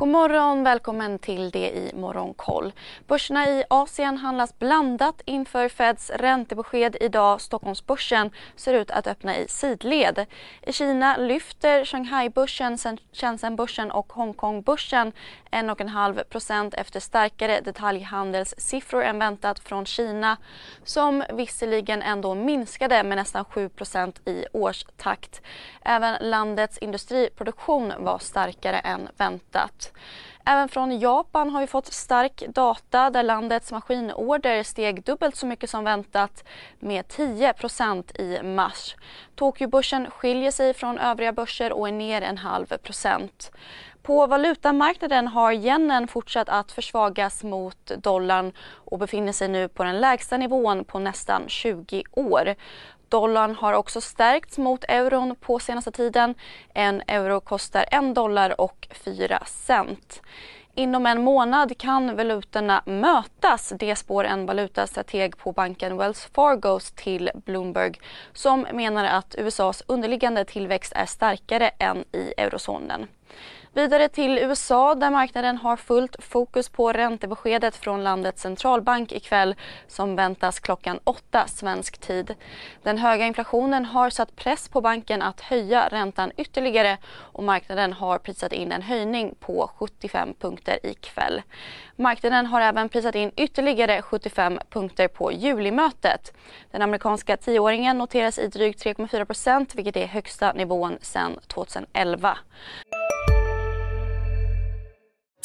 God morgon, välkommen till det i Morgonkoll. Börserna i Asien handlas blandat inför Feds räntebesked idag. Stockholmsbörsen ser ut att öppna i sidled. I Kina lyfter Shanghai-börsen, Shenzhen-börsen och Hongkong-börsen 1,5 efter starkare detaljhandelssiffror än väntat från Kina som visserligen ändå minskade med nästan 7% i årstakt. Även landets industriproduktion var starkare än väntat. Även från Japan har vi fått stark data där landets maskinorder steg dubbelt så mycket som väntat med 10% i mars. Tokyobörsen skiljer sig från övriga börser och är ner en halv procent. På valutamarknaden har yenen fortsatt att försvagas mot dollarn och befinner sig nu på den lägsta nivån på nästan 20 år. Dollarn har också stärkts mot euron på senaste tiden. En euro kostar en dollar och 4 cent. Inom en månad kan valutorna mötas. Det spår en valutastrateg på banken Wells Fargo till Bloomberg som menar att USAs underliggande tillväxt är starkare än i eurozonen. Vidare till USA där marknaden har fullt fokus på räntebeskedet från landets centralbank ikväll som väntas klockan åtta svensk tid. Den höga inflationen har satt press på banken att höja räntan ytterligare och marknaden har prisat in en höjning på 75 punkter ikväll. Marknaden har även prisat in ytterligare 75 punkter på julimötet. Den amerikanska tioåringen noteras i drygt 3,4% vilket är högsta nivån sedan 2011.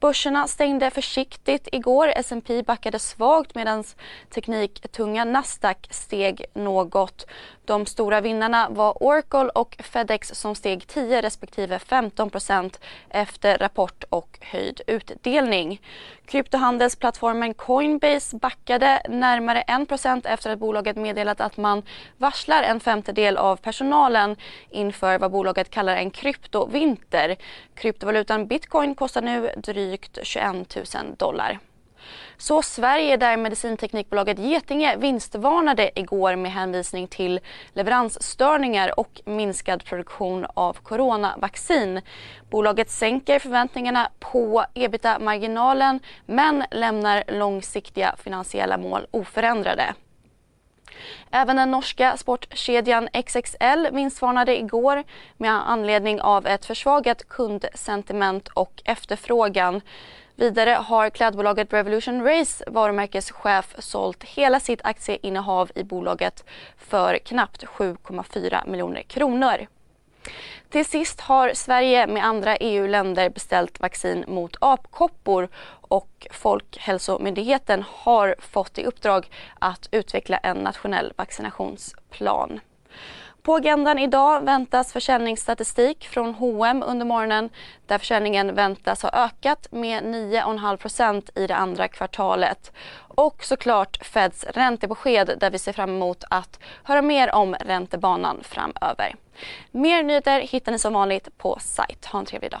Börserna stängde försiktigt igår. S&P backade svagt medan tekniktunga Nasdaq steg något. De stora vinnarna var Oracle och Fedex som steg 10 respektive 15% efter rapport och höjd utdelning. Kryptohandelsplattformen Coinbase backade närmare 1 efter att bolaget meddelat att man varslar en femtedel av personalen inför vad bolaget kallar en kryptovinter. Kryptovalutan bitcoin kostar nu drygt drygt 21 000 dollar. Så Sverige där medicinteknikbolaget Getinge vinstvarnade igår med hänvisning till leveransstörningar och minskad produktion av coronavaccin. Bolaget sänker förväntningarna på ebita-marginalen men lämnar långsiktiga finansiella mål oförändrade. Även den norska sportkedjan XXL vinstvarnade igår med anledning av ett försvagat kundsentiment och efterfrågan. Vidare har klädbolaget Revolution Race varumärkeschef sålt hela sitt aktieinnehav i bolaget för knappt 7,4 miljoner kronor. Till sist har Sverige med andra EU-länder beställt vaccin mot apkoppor och Folkhälsomyndigheten har fått i uppdrag att utveckla en nationell vaccinationsplan. På agendan idag väntas försäljningsstatistik från H&M under morgonen där försäljningen väntas ha ökat med 9,5% i det andra kvartalet. Och såklart Feds räntebesked där vi ser fram emot att höra mer om räntebanan framöver. Mer nyheter hittar ni som vanligt på sajt. Ha en trevlig dag.